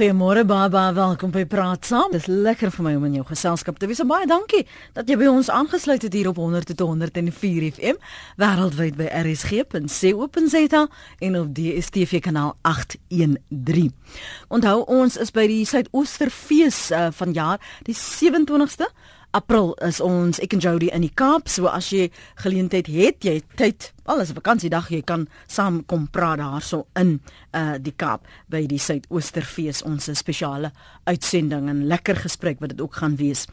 Goeiemôre Baba, welkom by Praat Saam. Dis lekker vir my om in jou geselskap te wees. Baie dankie dat jy by ons aangesluit het hier op 100.104 FM wêreldwyd by rsg.co.za en op DStv kanaal 813. Onthou ons is by die Suidoosterfees uh, van jaar, die 27ste April is ons ek en Jody in die Kaap. So as jy geleentheid het, jy tyd, alles 'n vakansiedag, jy kan saam kom praat daarso in uh die Kaap by die Suidoosterfees, ons spesiale uitsending en lekker gesprek wat dit ook gaan wees.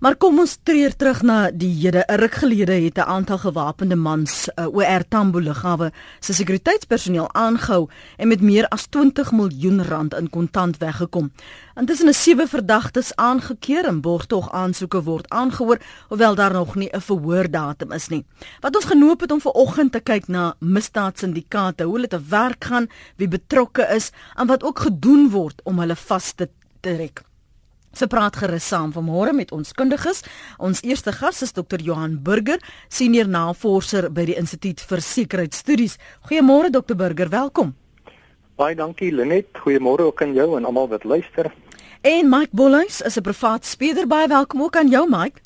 Maar kom ons tree terug na die hede. 'n Ruk gelede het 'n aantal gewapende mans uh, OR Tambo lughawe se sekuriteitspersoneel aangehou en met meer as 20 miljoen rand in kontant weggekom. Intussen is sewe verdagtes aangekeer en borgtog aansoeke word aangehoor, hoewel daar nog nie 'n verhoordatum is nie. Wat ons genoop het om vanoggend te kyk na misdaadsyndikaate, hoe hulle te werk gaan, wie betrokke is en wat ook gedoen word om hulle vas te trek. Se praat gerus saam vanmôre met ons kundiges. Ons eerste gas is Dr. Johan Burger, senior navorser by die Instituut vir Sekuriteitsstudies. Goeiemôre Dr. Burger, welkom. Baie dankie Lenet. Goeiemôre ook aan jou en almal wat luister. En Mike Bolhuis is 'n privaat speurder. Baie welkom ook aan jou Mike.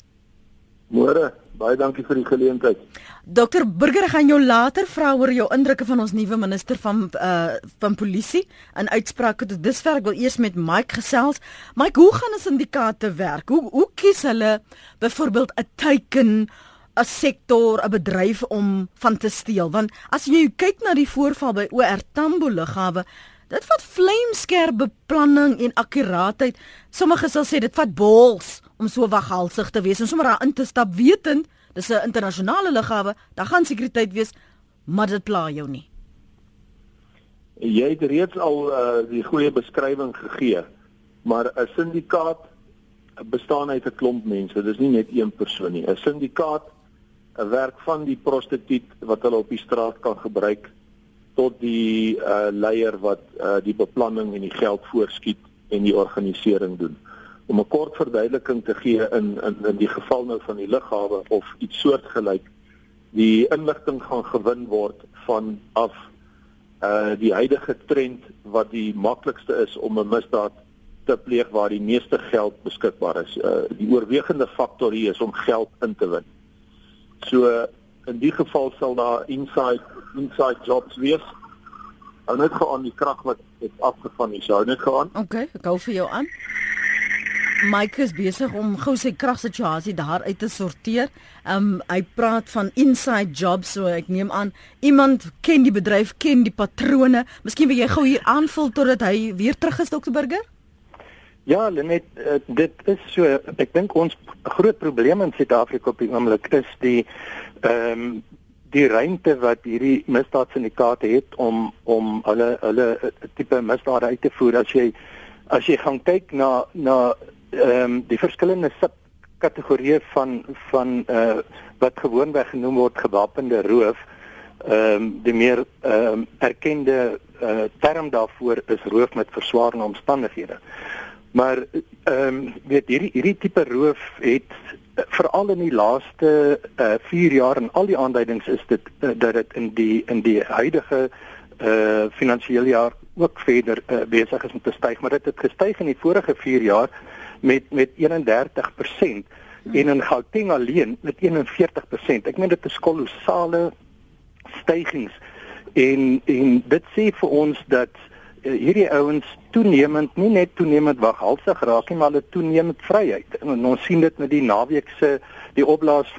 Môre. Baie dankie vir die geleentheid. Dokter Burger gaan jou later vra oor jou indrukke van ons nuwe minister van uh van polisie in uitsprake tot dusver. Ek wil eers met Mike gesels. Mike, hoe gaan 'n syndikaate werk? Hoe hoe kies hulle byvoorbeeld 'n teiken 'n sektor, 'n bedryf om van te steel? Want as jy kyk na die voorval by OR Tambo lughawe, dit vat vlamskerp beplanning en akkuraatheid. Sommige sal sê dit vat bols om so waghalsig te wees en sommer daar in te stap wetend dis 'n internasionale lughawe, daar gaan sekuriteit wees, maar dit pla jou nie. Jy het reeds al uh, die goeie beskrywing gegee, maar 'n syndikaat bestaan uit 'n klomp mense. Dis nie net een persoon nie. 'n Syndikaat 'n werk van die prostituut wat hulle op die straat kan gebruik tot die uh, leier wat uh, die beplanning en die geld voorskiet en die organisering doen om 'n kort verduideliking te gee in in in die geval nou van die lughawe of iets soortgelyk die inligting gaan gewin word van af uh die huidige trend wat die maklikste is om 'n misdaad te pleeg waar die meeste geld beskikbaar is. Uh die oorwegende faktor hier is om geld in te win. So in die geval sal daar inside inside jobs wees. Hou net gou aan die krag wat het afgevan hier. Hou net gou aan. OK, ek hou vir jou aan. Mike is besig om gou sy kragsituasie daar uit te sorteer. Um hy praat van inside jobs so ek neem aan iemand ken die bedryf, ken die patrone. Miskien wil jy gou hier aanvul totdat hy weer terug is Dr Burger? Ja, net uh, dit is so ek dink ons groot probleem in Suid-Afrika op die oomblik is die ehm um, die ruimte wat hierdie misdaadsyndikaate het om om hulle hulle tipe misdade uit te voer as jy as jy gaan kyk na na ehm um, die verskillende subkategorieë van van uh wat gewoonweg genoem word gewapende roof ehm um, die meer ehm um, erkende uh term daarvoor is roof met verswaarende omstandighede. Maar ehm um, weet hierdie hierdie tipe roof het uh, veral in die laaste uh 4 jaar en al die aanduidings is dit uh, dat dit in die in die huidige uh finansiële jaar ook verder uh, besig is om te styg, maar dit het gestyg in die vorige 4 jaar met met 31% en in Gauteng alleen met 41%. Ek meen dit is kolossale stygings en en dit sê vir ons dat uh, hierdie ouens toenemend nie net toenemend waghalsig raak nie maar hulle toenemend vryheid en ons sien dit met die naweek se die opblaas